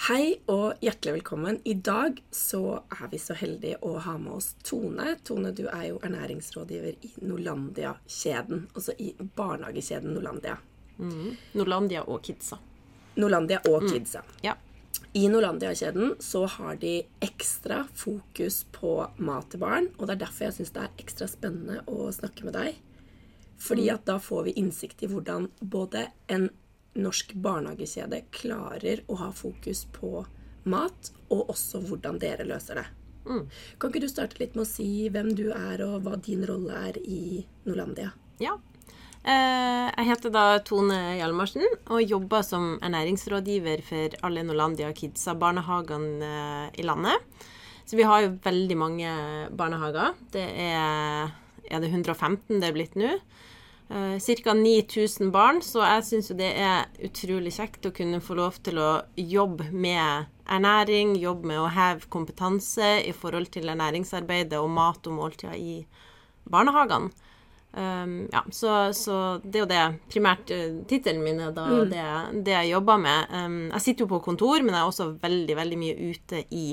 Hei og hjertelig velkommen. I dag så er vi så heldige å ha med oss Tone. Tone, du er jo ernæringsrådgiver i Norlandia-kjeden. Altså i barnehagekjeden Norlandia. Norlandia og Kidsa. Norlandia og Kidsa. Ja. I Norlandia-kjeden så har de ekstra fokus på mat til barn, og det er derfor jeg syns det er ekstra spennende å snakke med deg. Fordi at da får vi innsikt i hvordan både en norsk barnehagekjede klarer å ha fokus på mat, og også hvordan dere løser det. Kan ikke du starte litt med å si hvem du er, og hva din rolle er i Norlandia? ja. Eh, jeg heter da Tone Hjalmarsen og jobber som ernæringsrådgiver for alle Norlandia Kidsa-barnehagene eh, i landet. Så vi har jo veldig mange barnehager. Det er, er det 115 det er blitt nå. Eh, Ca. 9000 barn, så jeg syns jo det er utrolig kjekt å kunne få lov til å jobbe med ernæring, jobbe med å heve kompetanse i forhold til ernæringsarbeidet og mat og måltider i barnehagene. Um, ja, så, så det er jo det primært uh, tittelen min er da det, det jeg jobber med. Um, jeg sitter jo på kontor, men jeg er også veldig, veldig mye ute i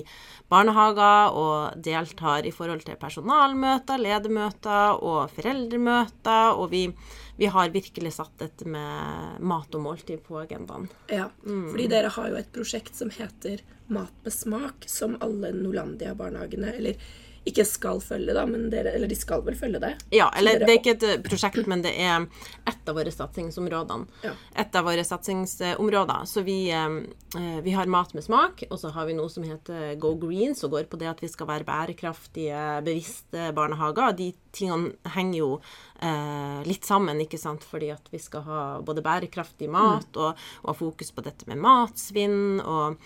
barnehager og deltar i forhold til personalmøter, ledermøter og foreldremøter. Og vi, vi har virkelig satt dette med mat og måltid på agendaen. Ja, fordi dere har jo et prosjekt som heter Mat med smak, som alle Norlandia-barnehagene, eller ikke skal følge, da, men dere, eller de skal vel følge det? Ja, eller det er ikke et eh, prosjekt, men det er ett av våre satsingsområder. Ja. Et av våre satsingsområder. Så vi, eh, vi har mat med smak, og så har vi noe som heter Go Green, som går på det at vi skal være bærekraftige, bevisste barnehager. De tingene henger jo eh, litt sammen, ikke sant, fordi at vi skal ha både bærekraftig mat og, og ha fokus på dette med matsvinn og,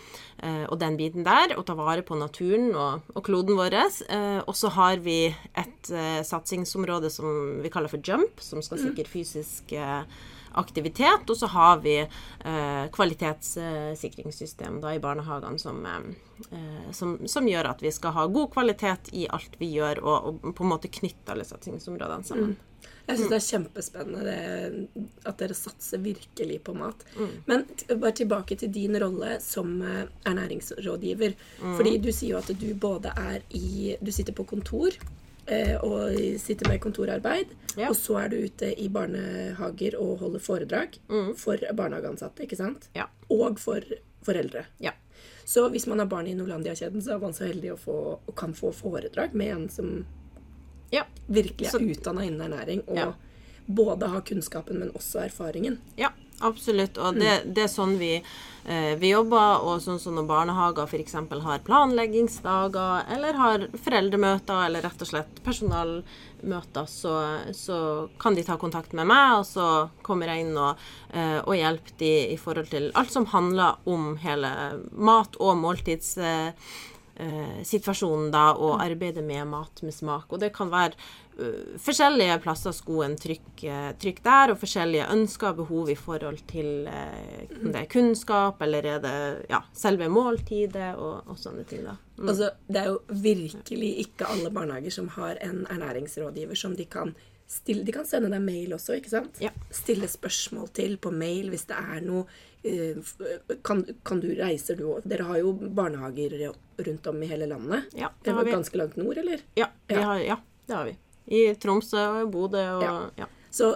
eh, og den biten der, og ta vare på naturen og, og kloden vår. Eh, og så har vi et eh, satsingsområde som vi kaller for Jump, som skal sikre fysisk eh, aktivitet. Og så har vi eh, kvalitetssikringssystem da, i barnehagene som, eh, eh, som, som gjør at vi skal ha god kvalitet i alt vi gjør, og, og på en måte knytte alle satsingsområdene sammen. Jeg syns det er kjempespennende det, at dere satser virkelig på mat. Men bare tilbake til din rolle som ernæringsrådgiver. ernæringsrådgiver. Fordi du sier jo at du både er i Du sitter på kontor eh, og sitter med kontorarbeid. Ja. Og så er du ute i barnehager og holder foredrag for barnehageansatte, ikke sant? Ja. Og for foreldre. Ja. Så hvis man har barn i Norlandia-kjeden, så er man så heldig å få, og kan få foredrag med en som Ja. virkelig er utdanna innen ernæring, og Ja. både har kunnskapen, men også erfaringen. Ja, absolutt. Og det, det er sånn vi, eh, vi jobber. Og sånn som når barnehager f.eks. har planleggingsdager, eller har foreldremøter, eller rett og slett personalmøter, så, så kan de ta kontakt med meg, og så kommer jeg inn og, eh, og hjelper de i forhold til alt som handler om hele mat- og måltids... eh, situasjonen da, og arbeide med mat med smak. Og det kan være uh, forskjellige plasser skoen trykker trykk der, og forskjellige ønsker og behov i forhold til uh, det er kunnskap, eller er det ja, selve måltidet, og, og sånne ting. da. Mm. Altså, det er jo virkelig ikke alle barnehager som har en ernæringsrådgiver som de kan stille De kan sende deg mail også, ikke sant? Ja. Stille spørsmål til på mail hvis det er noe eh, kan, kan du Reiser du òg? Dere har jo barnehager rundt om i hele landet. Ja, det har vi. ganske langt nord, eller? Ja, Ja. har, ja, det har vi. I Tromsø og Bodø og Ja. ja. Så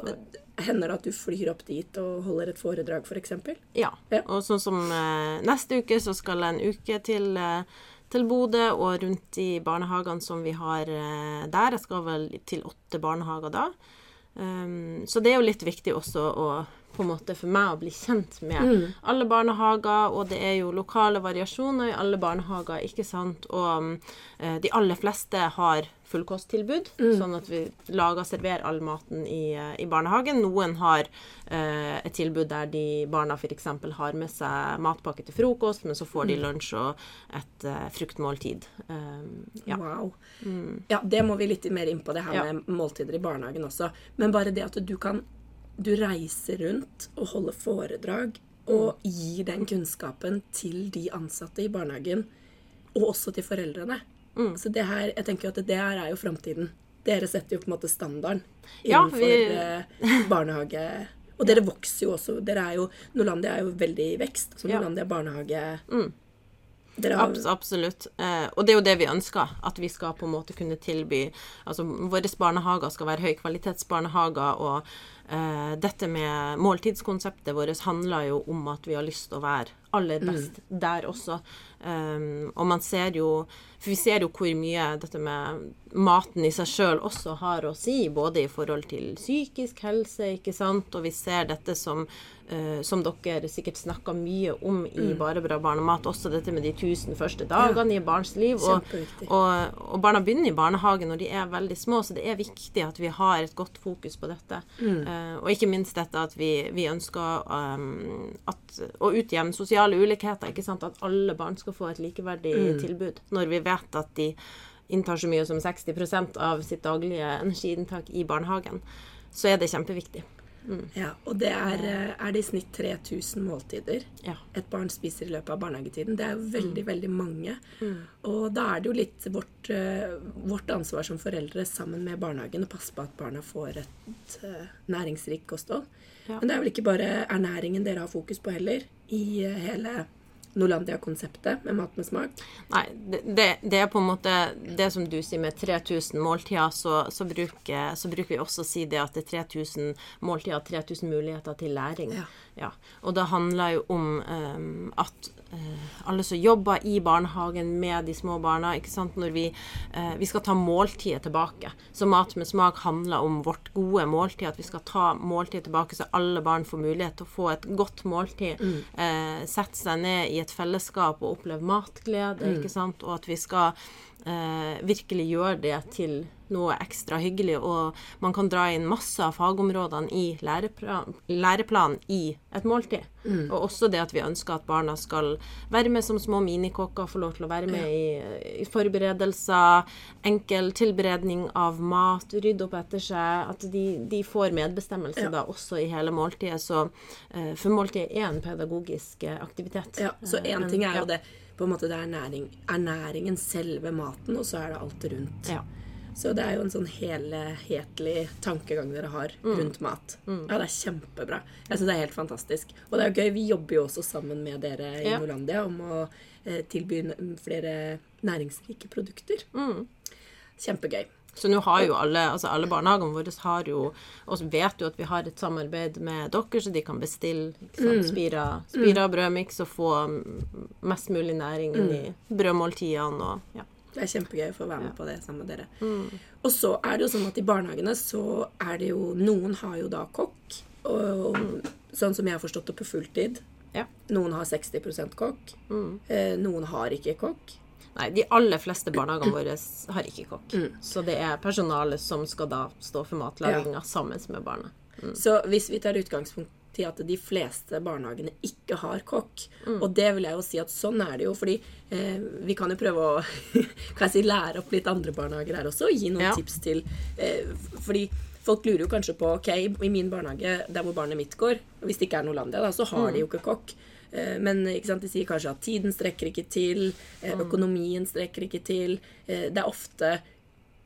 hender det at du flyr opp dit og holder et foredrag, f.eks.? Ja. Ja. Og sånn som eh, neste uke, så skal jeg en uke til, eh, til Bodø og rundt i barnehagene som vi har eh, der. Jeg skal vel til åtte barnehager da. Um, så det er jo litt viktig også å på en måte for meg å bli kjent med alle barnehager, og det er jo lokale variasjoner i alle barnehager, ikke sant. Og um, eh, de aller fleste har fullkosttilbud, sånn at vi lager og serverer all maten i, eh, i barnehagen. Noen har eh, et tilbud der de barna f.eks. har med seg matpakke til frokost, men så får de lunsj og et eh, fruktmåltid. Um, ja. Wow. Ja, det må vi litt mer inn på, det her Ja. med måltider i barnehagen også. Men bare det at du kan Du reiser rundt og holder foredrag og gir den kunnskapen til de ansatte i barnehagen, og også til foreldrene. Så det her, jeg tenker at det her er jo framtiden. Dere setter jo på en måte standarden Ja, innenfor vi- eh, barnehage. Og dere vokser jo også. Dere er jo, Norlandia er jo veldig i vekst. Så Ja. Norlandia barnehage Dere har, Abs absolutt. Eh, og det er jo det vi ønsker. At vi skal på en måte kunne tilby Altså våre barnehager skal være høykvalitetsbarnehager. Og dette med måltidskonseptet vårt handler jo om at vi har lyst til å være aller best der også. Um, og man ser jo For vi ser jo hvor mye dette med maten i seg sjøl også har å si, både i forhold til psykisk helse, ikke sant, og vi ser dette som eh, som dere sikkert snakka mye om i Bare bra barnemat, også dette med de tusen første dagene i barns liv. Og, og, og barna begynner i barnehagen når de er veldig små, så det er viktig at vi har et godt fokus på dette. Eh, og ikke minst dette at vi, vi ønsker um, at, å utjevne sosiale ulikheter. ikke sant, At alle barn skal få et likeverdig tilbud. Når vi vet at de inntar så mye som 60% av sitt daglige energiinntak i barnehagen, så er det kjempeviktig. Ja, og det er, eh, er det i snitt 3000 måltider Ja. et barn spiser i løpet av barnehagetiden. Det er jo veldig, Mm. veldig mange. Og da er det jo litt vårt, eh, vårt ansvar som foreldre sammen med barnehagen å passe på at barna får et uh, næringsrikt kosthold. Ja. Men det er vel ikke bare ernæringen dere har fokus på heller, i hele Norlandia-konseptet med mat med smak. Nei, det, det, det er på en måte det som du sier med 3000 måltider, så, så, bruker, så bruker vi også å si det at det er 3000 måltider, 3000 muligheter til læring. Ja. Og det handler jo om um, at alle som jobber i barnehagen med de små barna, ikke sant, når vi, eh, vi skal ta måltidet tilbake. Så Mat med smak handler om vårt gode måltid, at vi skal ta måltidet tilbake så alle barn får mulighet til å få et godt måltid. Eh, sette seg ned i et fellesskap og oppleve matglede, ikke sant, og at vi skal eh, virkelig gjøre det til noe ekstra hyggelig. Og man kan dra inn masse av fagområdene i læreplan, i et måltid. Og også det at vi ønsker at barna skal være med som små minikokker, få lov til å være med i, i forberedelser, enkel tilberedning av mat, rydde opp etter seg. At de, de får medbestemmelse Ja. da også i hele måltidet. Så, eh, for måltidet er en pedagogisk eh, aktivitet. Ja, så Eh, én en- ting er jo det på en måte det er næring, ernæringen, selve maten, og så er det alt rundt. Ja. Så det er jo en sånn helhetlig tankegang dere har Mm. rundt mat. Ja, det er kjempebra. Jeg synes det er helt fantastisk. Og det er jo gøy. Vi jobber jo også sammen med dere i Ja. Norlandia om å eh, tilby flere næringsrike produkter. Mm. Kjempegøy. Så nå har jo alle, altså alle barnehagene våre har jo Og vet jo at vi har et samarbeid med dere, så de kan bestille sant, Spira, Spira brødmiks og få mm, mest mulig næring inn i brødmåltidene og ja. Det er kjempegøy å få være med på det sammen med dere. Og så er det jo sånn at i barnehagene så er det jo Noen har jo da kokk, og, sånn som jeg har forstått det på fulltid. ja. Noen har 60 kokk. Eh, noen har ikke kokk. Nei, de aller fleste barnehagene våre har ikke kokk. Så det er personalet som skal da stå for matlaginga sammen med barna. Så hvis vi tar utgangspunkt i at de fleste barnehagene ikke har kokk, og det vil jeg jo si at sånn er det jo, fordi eh, vi kan jo prøve å kan jeg si, lære opp litt andre barnehager her også, og gi noen Ja. tips til eh, Fordi folk lurer jo kanskje på Ok, i min barnehage, der hvor barnet mitt går, hvis det ikke er Norlandia, da, så har de jo ikke kokk. Eh, Men sant, de sier kanskje at tiden strekker ikke til, eh, økonomien strekker ikke til. Eh, Det er ofte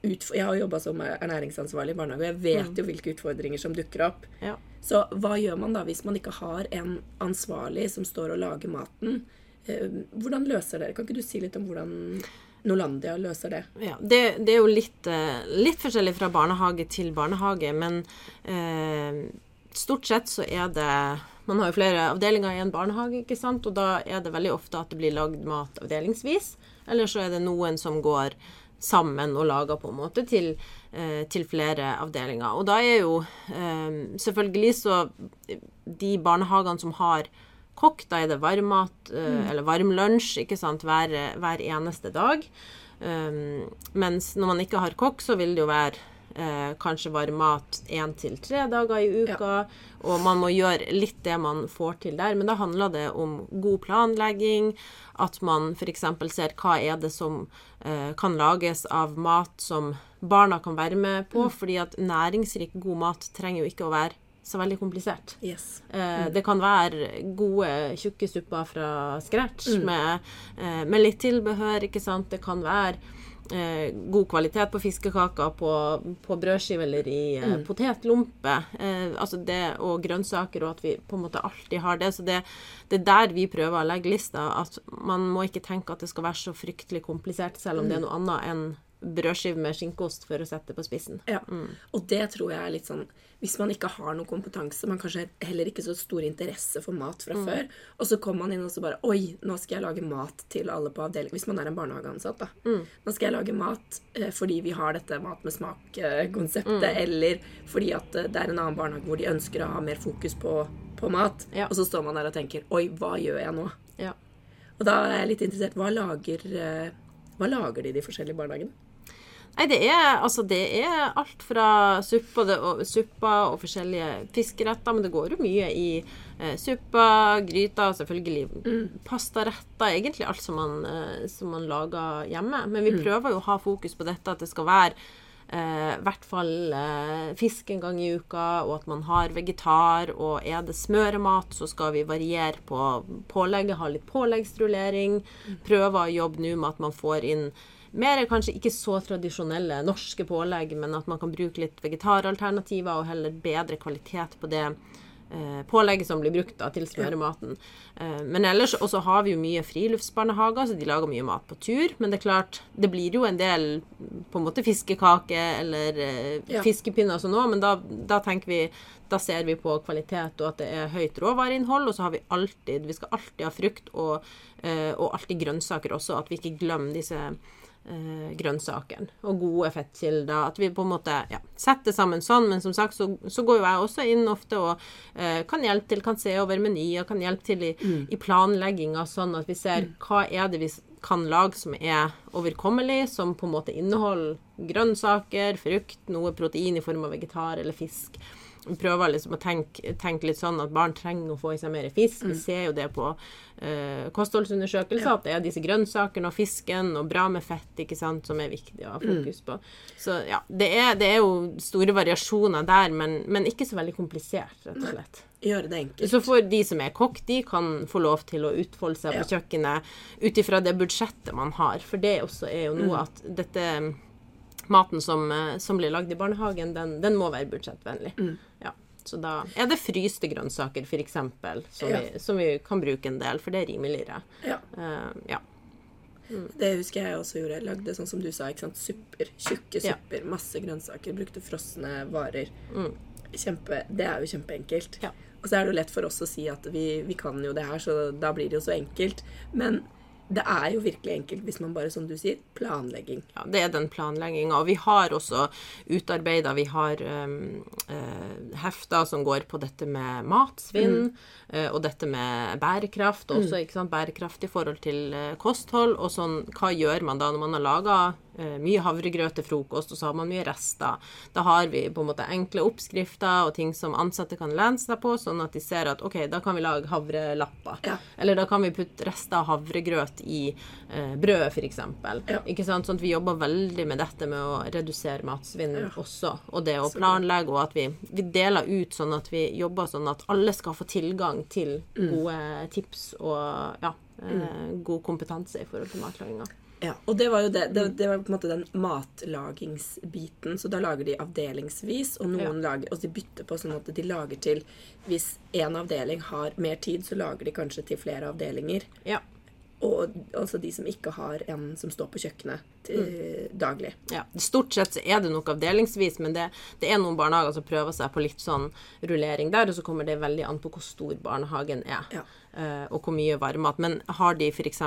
Jeg har jobba som ernæringsansvarlig i barnehage, og jeg vet jo hvilke utfordringer som dukker opp. Ja. Så hva gjør man da hvis man ikke har en ansvarlig som står og lager maten? Hvordan løser dere? Kan ikke du si litt om hvordan Nolandia løser det? Ja, det, det er jo litt, litt forskjellig fra barnehage til barnehage, men eh, stort sett så er det Man har jo flere avdelinger i en barnehage, ikke sant, og da er det veldig ofte at det blir lagd mat avdelingsvis. Eller så er det noen som går sammen og lager på en måte til, eh, til flere avdelinger. Og da er jo eh, selvfølgelig så De barnehagene som har kokk, da er det varmmat eh, eller varm lunsj ikke sant, hver, hver eneste dag. Mens når man ikke har kokk, så vil det jo være eh, kanskje varmmat én til tre dager i uka. Og man må gjøre litt det man får til der. Men da handler det om god planlegging. At man f.eks. ser hva er det som eh, kan lages av mat som barna kan være med på. Fordi at næringsrik, god mat trenger jo ikke å være så veldig komplisert. Yes. Eh, Det kan være gode, tjukke supper fra scratch med, eh, med litt tilbehør, ikke sant. Det kan være eh, god kvalitet på fiskekaker, på, på brødskive eller i eh, potetlompe. Eh, altså det, og grønnsaker, og at vi på en måte alltid har det. Så det, det er der vi prøver å legge lista. At man må ikke tenke at det skal være så fryktelig komplisert, selv om det er noe annet enn brødskive med skinkeost for å sette på spissen. Ja. Og det tror jeg er litt sånn Hvis man ikke har noen kompetanse, man kanskje heller ikke så stor interesse for mat fra før, og så kommer man inn og så bare Oi, nå skal jeg lage mat til alle på avdeling Hvis man er en barnehageansatt, da. Nå skal jeg lage mat eh, fordi vi har dette mat med smak-konseptet, eller fordi at eh, det er en annen barnehage hvor de ønsker å ha mer fokus på, på mat. Ja. Og så står man der og tenker Oi, hva gjør jeg nå? Ja. Og da er jeg litt interessert. Hva lager, eh, hva lager de i de forskjellige barnehagene? Nei, det er, altså, det er alt fra suppa og, suppa og forskjellige fiskeretter, men det går jo mye i eh, suppa, gryter, selvfølgelig pastaretter, egentlig alt som man, eh, som man lager hjemme. Men vi prøver jo å ha fokus på dette, at det skal være eh, i hvert fall eh, fisk en gang i uka, og at man har vegetar. Og er det smøremat, så skal vi variere på pålegget, ha litt påleggsrullering. Prøve å jobbe nå med at man får inn mer kanskje ikke så tradisjonelle norske pålegg, men at man kan bruke litt vegetaralternativer og heller bedre kvalitet på det eh, pålegget som blir brukt da, til smørematen. Eh, men ellers også har vi jo mye friluftsbarnehager, så de lager mye mat på tur. Men det er klart, det blir jo en del på en måte fiskekake eller eh, Ja. fiskepinner og sånn òg, men da, da tenker vi da ser vi på kvalitet og at det er høyt råvareinnhold, og så har vi alltid Vi skal alltid ha frukt og, og alltid grønnsaker også, at vi ikke glemmer disse eh, grønnsakene og gode fettkilder. At vi på en måte ja, setter sammen sånn. Men som sagt så, så går jo jeg også inn ofte og eh, kan hjelpe til, kan se over menyer, kan hjelpe til i, i planlegginga, sånn at vi ser hva er det vi kan lage som er overkommelig, som på en måte inneholder grønnsaker, frukt, noe protein i form av vegetar eller fisk. Vi prøver liksom å tenke, tenke litt sånn at barn trenger å få i seg mer fisk. Vi ser jo det på eh, kostholdsundersøkelser, at det er disse grønnsakene og fisken og bra med fett ikke sant, som er viktig å ha fokus på. Så ja, det er, det er jo store variasjoner der, men, men ikke så veldig komplisert, rett og slett. Gjøre det enkelt. Så for de som er kokk, de kan få lov til å utfolde seg på Ja. kjøkkenet ut ifra det budsjettet man har. For det også er jo Mm. noe at dette Maten som, eh, som blir lagd i barnehagen, den, den må være budsjettvennlig. Mm. Ja. Så da er det fryste grønnsaker, f.eks., som, Ja. vi- som vi kan bruke en del, for det er rimeligere. Ja. Uh, ja. Det husker jeg også gjorde. Jeg lagde sånn som du sa, ikke sant? supper. Tjukke Ja. Masse grønnsaker. Brukte frosne varer. Mm. Kjempe, det er jo kjempeenkelt. Ja. Og så er det jo lett for oss å si at vi, vi kan jo det her, så da blir det jo så enkelt. Men det er jo virkelig enkelt hvis man bare, som du sier, planlegging. Ja, det er den planlegginga. Og vi har også utarbeida Vi har um, uh, hefter som går på dette med matsvinn, eh, og dette med bærekraft. Også ikke sant, bærekraft i forhold til uh, kosthold. Og sånn, hva gjør man da når man har laga mye havregrøt til frokost, og så har man mye rester? Da har vi på en måte enkle oppskrifter og ting som ansatte kan lene seg på, sånn at de ser at OK, da kan vi lage havrelapper. Ja. Eller da kan vi putte rester av havregrøt i eh, brødet, f.eks. Ja. Ikke sant? Sånn at vi jobber veldig med dette med å redusere matsvinn Ja. også. Og det å planlegge, og at vi, vi deler ut sånn at vi jobber sånn at alle skal få tilgang til Mm. gode tips og ja, eh, god kompetanse i forhold til matlaginga. Ja, og det var jo det, det, det var på en måte den matlagingsbiten. Så da lager de avdelingsvis, og noen lager, og de bytter på sånn at de lager til Hvis én avdeling har mer tid, så lager de kanskje til flere avdelinger. Ja. Og altså de som ikke har en som står på kjøkkenet til, daglig. Ja, Stort sett så er det nok avdelingsvis, men det, det er noen barnehager som prøver seg på litt sånn rullering der, og så kommer det veldig an på hvor stor barnehagen er. Ja. Eh, og hvor mye varmmat. Men har de f.eks.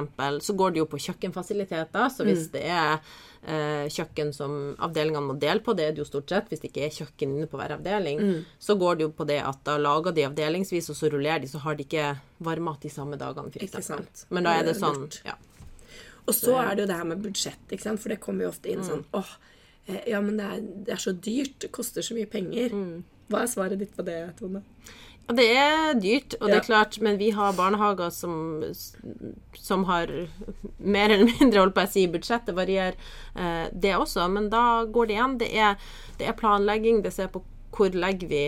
Så går det jo på kjøkkenfasiliteter, så hvis det er eh, kjøkken som avdelingene må dele på, det er det jo stort sett, hvis det ikke er kjøkken inne på hver avdeling, så går det jo på det at da lager de avdelingsvis, og så rullerer de, så har de ikke varmmat de samme dagene, f.eks. Men da er det sånn ja. Og så er det jo det her med budsjett, for det kommer jo ofte Mm. inn sånn åh, eh, ja, men det er, det er så dyrt. Det koster så mye penger. Mm. Hva er svaret ditt på det, Tone? Det er dyrt, og det er klart, men vi har barnehager som, som har mer eller mindre holdt på å si budsjett. Det varierer, eh, det også. Men da går det igjen. Det er, det er planlegging. Det ser på hvor legger vi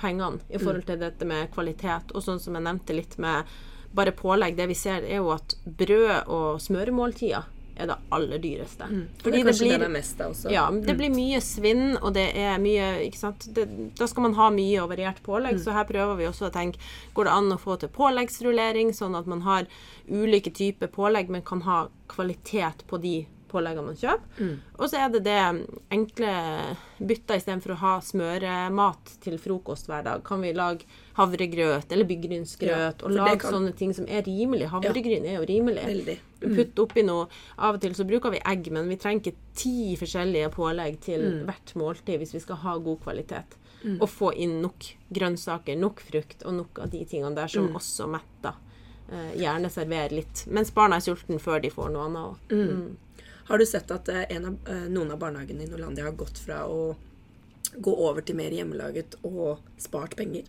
pengene i forhold til dette med kvalitet. Og sånn som jeg nevnte litt med bare pålegg, det vi ser, er jo at brød og smøremåltider er det aller dyreste. Mm. Fordi det det det er mest. Ja, det blir mye svinn, og det er mye? Det, Da skal man ha mye og variert pålegg, så her prøver vi også å tenke Går det an å få til påleggsrullering, sånn at man har ulike typer pålegg, men kan ha kvalitet på de påleggene man kjøper. Og så er det det enkle bytter istedenfor å ha smøremat til frokost hver dag. Kan vi lage havregrøt eller byggrynsgrøt Ja, og lage kan- sånne ting som er rimelig. Havregryn er jo rimelig. Veldig. Putt oppi noe Av og til så bruker vi egg, men vi trenger ikke ti forskjellige pålegg til Mm. hvert måltid hvis vi skal ha god kvalitet. Og få inn nok grønnsaker, nok frukt og nok av de tingene der Mm. som også metter. Eh, gjerne servere litt mens barna er sultne før de får noe annet. òg. Mm. Har du sett at eh, en av, eh, noen av barnehagene i Norlandia har gått fra å gå over til mer hjemmelaget og spart penger?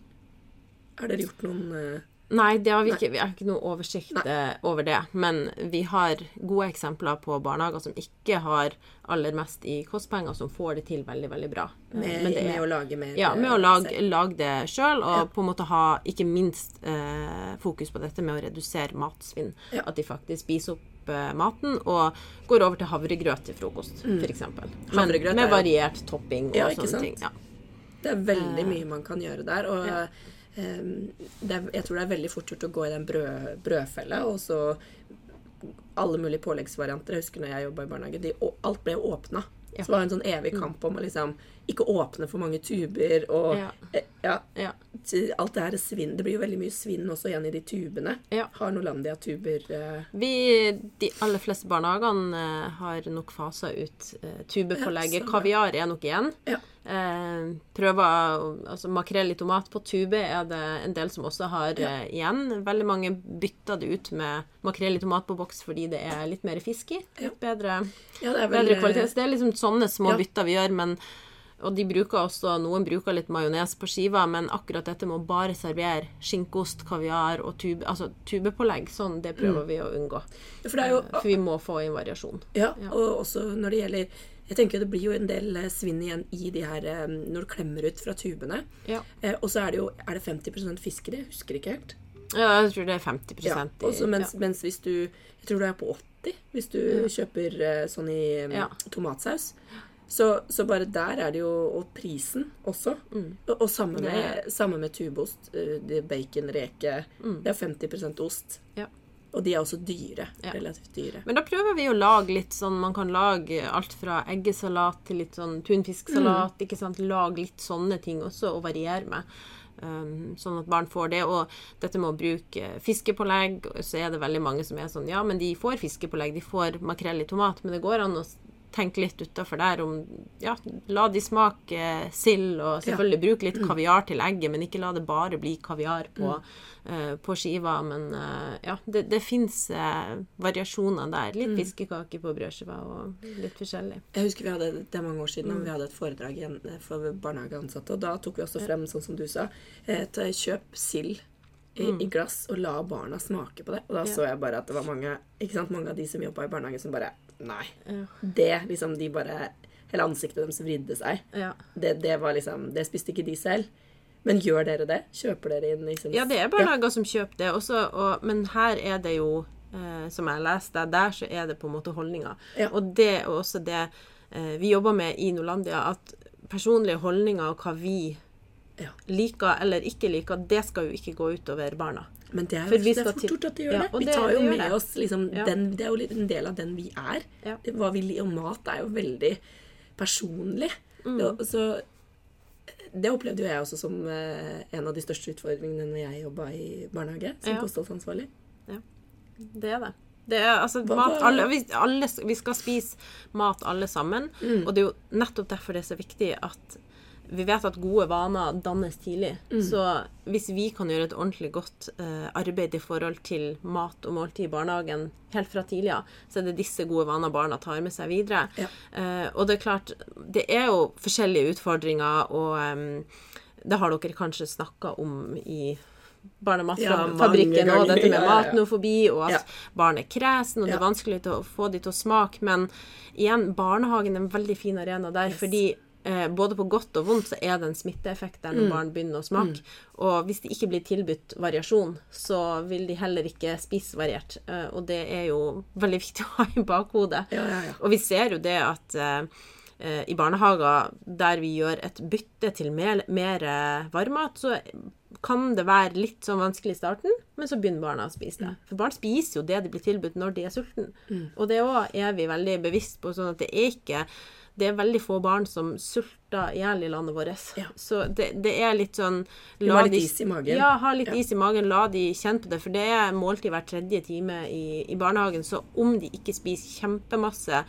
Har dere gjort noen eh, Nei, det har vi ikke. Vi har ikke noe oversikt Nei. over det. Men vi har gode eksempler på barnehager som ikke har aller mest i kostpenger, som får det til veldig, veldig bra. Eh, med, det med å lage mer Ja, med å eh, lage, lage det sjøl, og Ja. på en måte ha ikke minst eh, fokus på dette med å redusere matsvinn. Ja. At de faktisk spiser opp eh, maten og går over til havregrøt til frokost, for f.eks. Men Mm. Med variert topping og Ja, sånne sant? ting. Ja. Det er veldig mye man kan gjøre der. Og eh, er, jeg tror det er veldig fort gjort å gå i den brød, brødfella. Og så alle mulige påleggsvarianter. Jeg husker når jeg jobba i barnehage. De, alt ble åpna. Ja. Så det var en sånn evig kamp om å liksom ikke åpne for mange tuber. Og Ja. eh, ja, Ja. alt det her er svinn. Det blir jo veldig mye svinn også igjen i de tubene. Har Norlandia-tuber eh, Vi, de aller fleste barnehagene eh, har nok fasa ut eh, tubepålegget. Kaviar er nok igjen. Ja. Eh, prøver altså Makrell i tomat på tube er det en del som også har eh, igjen. Veldig mange bytter det ut med makrell i tomat på boks fordi det er litt mer fisk i. Litt bedre, Ja, det bedre kvalitet. Så det er liksom sånne små Ja. bytter vi gjør. men og de bruker også, Noen bruker litt majones på skiva, men akkurat dette med å bare servere skinkost, kaviar og tube, altså tubepålegg, sånn, det prøver vi å unngå. Ja, For det jo For vi må få inn variasjon. Ja, og også når det gjelder Jeg tenker det blir jo en del eh, svinn igjen i de her eh, når du klemmer ut fra tubene. Ja. Eh, og så er det jo Er det 50 fisk i det? Jeg husker ikke helt. Ja, jeg tror det er 50 Ja, også mens, ja. mens hvis du Jeg tror du er på 80 hvis du kjøper eh, sånn i mm, Ja. tomatsaus. Så, så bare der er det jo Og prisen også. Mm. Og, og samme, med, samme med tubeost. Bacon, reke. Det er 50% ost. Mm. Ja. Og de er også dyre. Ja. Relativt dyre. Men da prøver vi å lage litt sånn Man kan lage alt fra eggesalat til litt sånn tunfisksalat. Mm. ikke sant? Lage litt sånne ting også, og variere med. Um, sånn at barn får det. Og dette med å bruke fiskepålegg, så er det veldig mange som er sånn Ja, men de får fiskepålegg, de får makrell i tomat, men det går an å tenke litt utafor der om Ja, la de smake sild, og selvfølgelig bruke litt kaviar til egget, men ikke la det bare bli kaviar på, eh, på skiva. Men uh, ja, det, det fins uh, variasjoner der. Litt fiskekake på brødskiva og litt forskjellig. Jeg husker vi hadde, Det er mange år siden, Mm. vi hadde et foredrag igjen eh, for barnehageansatte. Og da tok vi også frem, sånn som du sa, et eh, kjøp sild i, i glass og la barna smake på det. Og da Mm. Ja. så jeg bare at det var mange ikke sant, mange av de som jobba i barnehage, som bare Nei. Ja. Det liksom De bare Hele ansiktet deres vridde seg. Ja. Det, det var liksom Det spiste ikke de selv. Men gjør dere det? Kjøper dere inn liksom Ja, det er barnehager som kjøper det også, og, men her er det jo, eh, som jeg leste, der så er det på en måte holdninger. Ja. Og det er også det eh, vi jobber med i Nolandia, at personlige holdninger og hva vi Ja. liker eller ikke liker, det skal jo ikke gå utover barna. Men det er, jo, det er fort gjort at de gjør Ja, det. Vi det- tar jo med det. oss liksom Ja. den, Det er jo en del av den vi er. Ja. Det, hva vi, liker, og mat er jo veldig personlig. Mm. Det, så det opplevde jo jeg også som eh, en av de største utfordringene når jeg jobba i barnehage som Ja. kostholdsansvarlig. Det er det. Det er, altså, Hva- mat, alle, vi, alle, vi skal spise mat alle sammen, Mm. og det er jo nettopp derfor det er så viktig at vi vet at gode vaner dannes tidlig. Mm. Så hvis vi kan gjøre et ordentlig godt eh, arbeid i forhold til mat og måltid i barnehagen helt fra tidlig av, så er det disse gode vaner barna tar med seg videre. Ja. Eh, og det er klart, det er jo forskjellige utfordringer, og eh, det har dere kanskje snakka om i Barnematfabrikken Ja, og dette med. Matnofobi, og at Ja. barn er kresen, og det er vanskelig å få de til å smake. Men igjen, barnehagen er en veldig fin arena der, fordi eh, både på godt og vondt så er det en smitteeffekt der når barn begynner å smake. Og hvis de ikke blir tilbudt variasjon, så vil de heller ikke spise variert. Eh, og det er jo veldig viktig å ha i bakhodet. Ja, ja, ja. Og vi ser jo det at eh, eh, i barnehager der vi gjør et bytte til mer, mer eh, varmmat, så kan det være litt sånn vanskelig i starten, men så begynner barna å spise det. For barn spiser jo det de blir tilbudt når de er sultne. Og det òg er vi veldig bevisst på, sånn at det er ikke det er veldig få barn som sulter i hjel i landet vårt. Ja. Så det, det er litt sånn må ha litt is i magen. Ja, ha litt Ja. is i magen. La de kjenne på det. For det er måltid hver tredje time i, i barnehagen. Så om de ikke spiser kjempemasse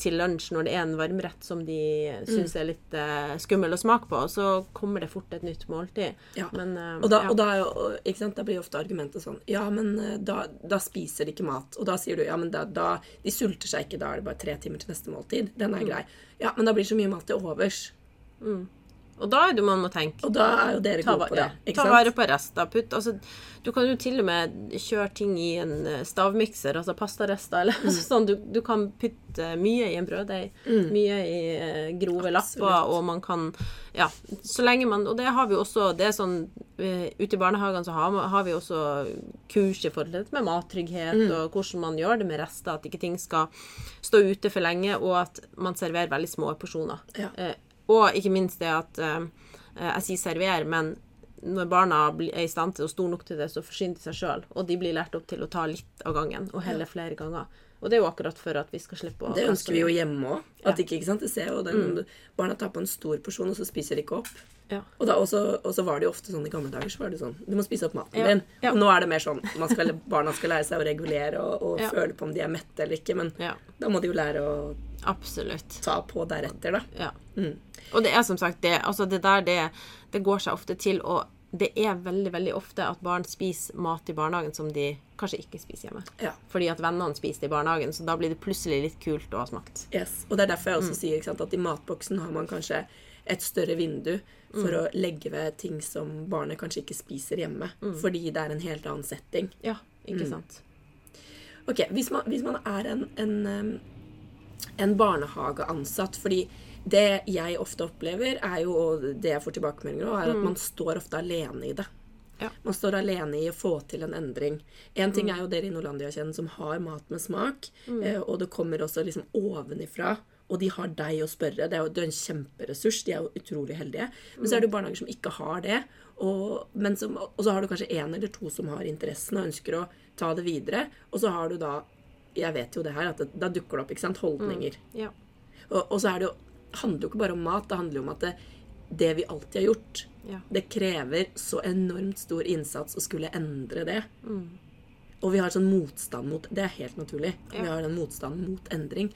til lunsj når det er en varmrett som de Mm. syns er litt uh, skummel å smake på, så kommer det fort et nytt måltid. Ja. Men, uh, Og, da, ja. og da, er jo, da blir ofte argumentet sånn Ja, men eh, da, da spiser de ikke mat. Og da sier du ja, men da, De sulter seg ikke, da er det bare tre timer til neste måltid. Den Mm. er grei. Ja, men da blir så mye mat til overs. Og da er det man må tenke. Og da er jo dere gode på det. ja, ta vare på rester. Putt, altså, du kan jo til og med kjøre ting i en eh, stavmikser, altså pastarester. Eller Mm. sånn. Du, du kan putte mye i en brøddeig, mye i grove grove lapper, og man kan Ja, så lenge man Og det har vi også Det er sånn eh, Ute i barnehagene så har, har vi også kurs i forhold til dette med mattrygghet, Mm. og hvordan man gjør det med rester, at ikke ting skal stå ute for lenge, og at man serverer veldig små porsjoner. Ja. Eh, og ikke minst det at eh, eh, Jeg sier server, men når barna er i stand til og store nok til det, så forsyner de seg sjøl. Og de blir lært opp til å ta litt av gangen, og heller flere ganger. Og det er jo akkurat for at vi skal slippe å Det ønsker vi jo hjemme òg. Ja. ikke, ikke sant? Det ser jo den, Barna tar på en stor porsjon, og så spiser de ikke opp. Ja. Og, da, også, og så var det jo ofte sånn i gamle dager så var det sånn Du må spise opp maten Ja, din. Og nå er det mer sånn man skal, barna skal lære seg å regulere og, og føle på om de er mette eller ikke. Men da må de jo lære å absolutt. ta på deretter, da. Ja. Mm. Og det er som sagt det Altså, det der, det, det går seg ofte til, og det er veldig, veldig ofte at barn spiser mat i barnehagen som de kanskje ikke spiser hjemme. Ja. Fordi at vennene spiser det i barnehagen, så da blir det plutselig litt kult å ha smakt. Yes. Og det er derfor jeg Mm. også sier ikke sant, at i matboksen har man kanskje et større vindu for Mm. å legge ved ting som barnet kanskje ikke spiser hjemme. Mm. Fordi det er en helt annen setting. Ja, ikke Mm. sant? Ok, Hvis man, hvis man er en, en, em, en barnehageansatt fordi det jeg ofte opplever, er jo, og det jeg får tilbakemeldinger om, er at man står ofte alene i det. Ja. Man står alene i å få til en endring. En ting er jo dere i Norlandia-kjeden som har mat med smak, eh, og det kommer også liksom ovenifra. Og de har deg å spørre. Det er jo det er en kjemperessurs. De er jo utrolig heldige. Men så er det jo barnehager som ikke har det. Og, men som, og så har du kanskje en eller to som har interessen og ønsker å ta det videre. Og så har du da Jeg vet jo det her, at det, da dukker det opp ikke sant, holdninger. Ja. Og, og så er det jo, handler jo ikke bare om mat. Det handler jo om at det, det vi alltid har gjort, Ja. det krever så enormt stor innsats å skulle endre det. Og vi har sånn motstand mot Det er helt naturlig. Vi har den motstanden mot endring.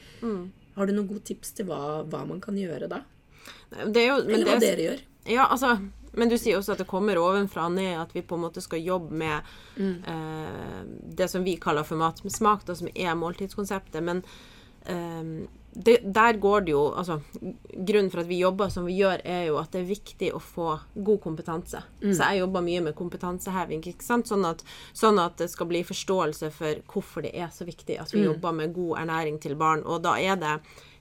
Har du noen gode tips til hva, hva man kan gjøre da? Det er jo, men Eller hva det, dere gjør? Ja, altså Men du sier også at det kommer ovenfra og ned, at vi på en måte skal jobbe med Mm. eh, det som vi kaller for mat med smak, da, som er måltidskonseptet. Men eh, det, der går det jo Altså, grunnen for at vi jobber som vi gjør, er jo at det er viktig å få god kompetanse. Mm. Så jeg jobber mye med kompetanseheving, ikke sant? Sånn at, sånn at det skal bli forståelse for hvorfor det er så viktig at vi Mm. jobber med god ernæring til barn. Og da er det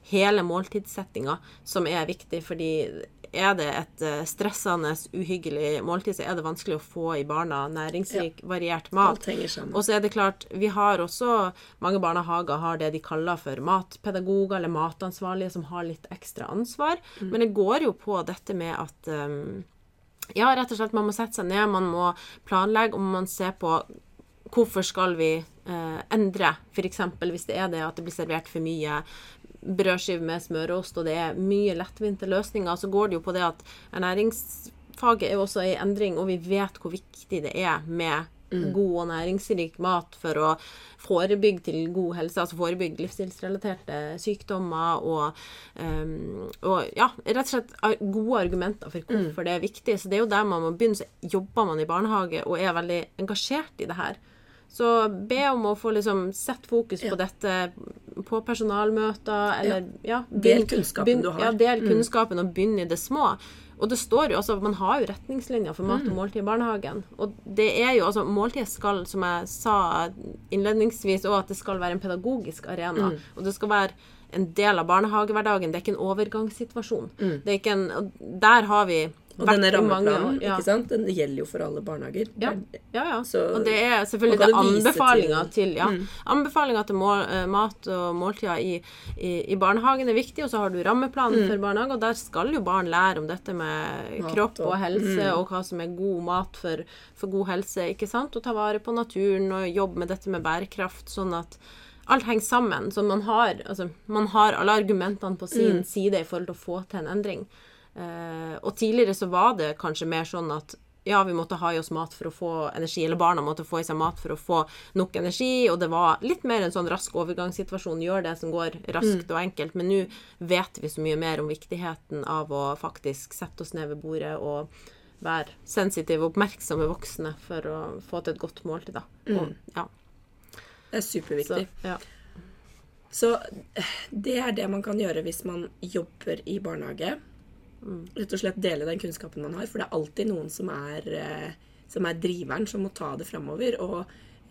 hele måltidssettinga som er viktig, fordi er det et eh, stressende, uhyggelig måltid, så er det vanskelig å få i barna næringsrik, variert mat. Og så er det klart, vi har også Mange barnehager har det de kaller for matpedagoger eller matansvarlige, som har litt ekstra ansvar. Men det går jo på dette med at um, Ja, rett og slett, man må sette seg ned, man må planlegge, og man ser på hvorfor skal vi eh, endre, f.eks. hvis det er det at det blir servert for mye brødskive med smørost, og det er mye lettvinte løsninger, så går det jo på det at ernæringsfaget er jo også i endring, og vi vet hvor viktig det er med god og næringsrik mat for å forebygge til god helse, altså forebygge livsstilsrelaterte sykdommer og, um, og ja, rett og slett gode argumenter for hvorfor det er viktig. Så det er jo der man må begynne. Så jobber man i barnehage og er veldig engasjert i det her. Så be om å få liksom sett fokus på dette på personalmøter, eller ja, Del kunnskapen du har. Ja, del kunnskapen og begynn i det små. Og det står jo, altså, Man har jo retningslinjer for mat og måltid i barnehagen. Og det er jo, altså, Måltidet skal, som jeg sa innledningsvis, også at det skal være en pedagogisk arena. Og det skal være en del av barnehagehverdagen. Det er ikke en overgangssituasjon. Det er ikke en, Der har vi Og denne rammeplanen ja. ikke sant? Den gjelder jo for alle barnehager. Ja, ja. ja. Så- og det er selvfølgelig det anbefalinger til, til- ja. Mm. Anbefalinger til mål, eh, mat og måltider i, i, i barnehagen er viktig, og så har du rammeplanen for barnehage, og der skal jo barn lære om dette med Mm. Mat kropp og helse, og hva som er god mat for, for god helse, ikke sant? Og ta vare på naturen og jobbe med dette med bærekraft, sånn at alt henger sammen. Så man har, altså, man har alle argumentene på sin Mm. side i forhold til å få til en endring. Eh, og tidligere så var det kanskje mer sånn at ja, vi måtte ha i oss mat for å få energi, eller barna måtte få i seg mat for å få nok energi, og det var litt mer en sånn rask overgangssituasjon, gjør det som går raskt og enkelt, men nå vet vi så mye mer om viktigheten av å faktisk sette oss ned ved bordet og være sensitive og oppmerksomme voksne for å få til et godt måltid, da. Og, ja, Det er så, superviktig. ja. Så eh, det er det man kan gjøre hvis man jobber i barnehage. Rett og slett dele den kunnskapen man har. For det er alltid noen som er, eh, som er driveren, som må ta det framover. Og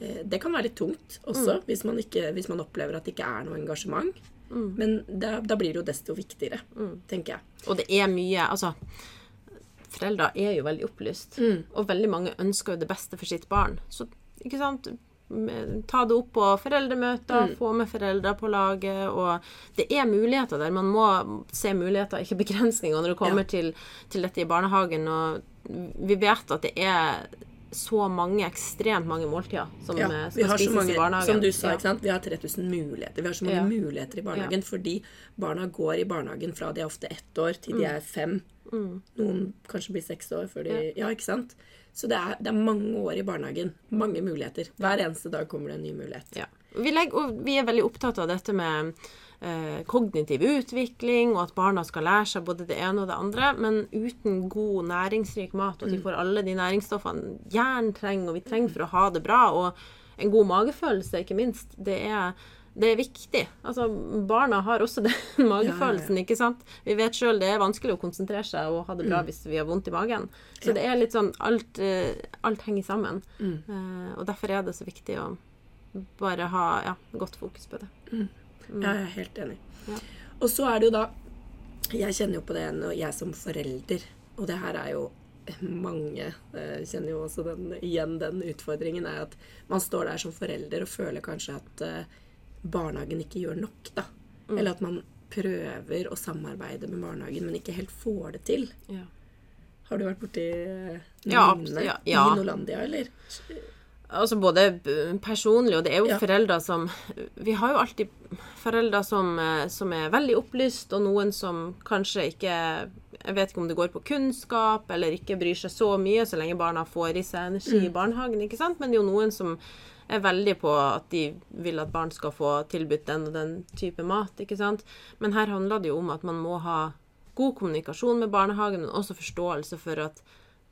eh, det kan være litt tungt også, hvis, man ikke, hvis man opplever at det ikke er noe engasjement. Men da, da blir det jo desto viktigere, tenker jeg. Og det er mye Altså, foreldre er jo veldig opplyst, og veldig mange ønsker jo det beste for sitt barn. Så ikke sant Ta det opp på foreldremøter, få med foreldre på laget. Og det er muligheter der. Man må se muligheter, ikke begrensninger, når det kommer Ja. til, til dette i barnehagen. Og vi vet at det er så mange, ekstremt mange måltider som Ja, eh, skal spises mange, i barnehagen. som du sa, ikke sant? vi har 3000 muligheter. Vi har så mange Ja. muligheter i barnehagen fordi barna går i barnehagen fra de er ofte ett år til Mm. de er fem. Noen kanskje blir seks år før de Ja, ikke sant? Så det er, det er mange år i barnehagen. Mange muligheter. Hver eneste dag kommer det en ny mulighet. Ja. Vi, legger, vi er veldig opptatt av dette med eh, kognitiv utvikling, og at barna skal lære seg både det ene og det andre. Men uten god, næringsrik mat, og at de får alle de næringsstoffene hjernen trenger, og vi trenger for å ha det bra, og en god magefølelse, ikke minst, det er, det er viktig. Altså, barna har også den magefølelsen, ikke sant? Vi vet sjøl det er vanskelig å konsentrere seg og ha det bra hvis vi har vondt i magen. Så det er litt sånn Alt, eh, alt henger sammen. Eh, og derfor er det så viktig å bare ha ja, godt fokus på det. Ja, jeg er helt enig. Ja. Og så er det jo da Jeg kjenner jo på det når jeg som forelder, og det her er jo mange eh, kjenner jo også den, igjen den utfordringen, er at man står der som forelder og føler kanskje at eh, barnehagen ikke gjør nok, da. Eller at man prøver å samarbeide med barnehagen, men ikke helt får det til. Ja. Har du vært borti Ja, lignende ja, ja. i Nolandia, eller? Altså både personlig, og det er jo foreldre som Vi har jo alltid foreldre som, eh, som er veldig opplyst, og noen som kanskje ikke Jeg vet ikke om det går på kunnskap, eller ikke bryr seg så mye så lenge barna får i seg energi i barnehagen, ikke sant? Men det er jo noen som er veldig på at de vil at barn skal få tilbudt den og den type mat, ikke sant? Men her handler det jo om at man må ha god kommunikasjon med barnehagen, men også forståelse for at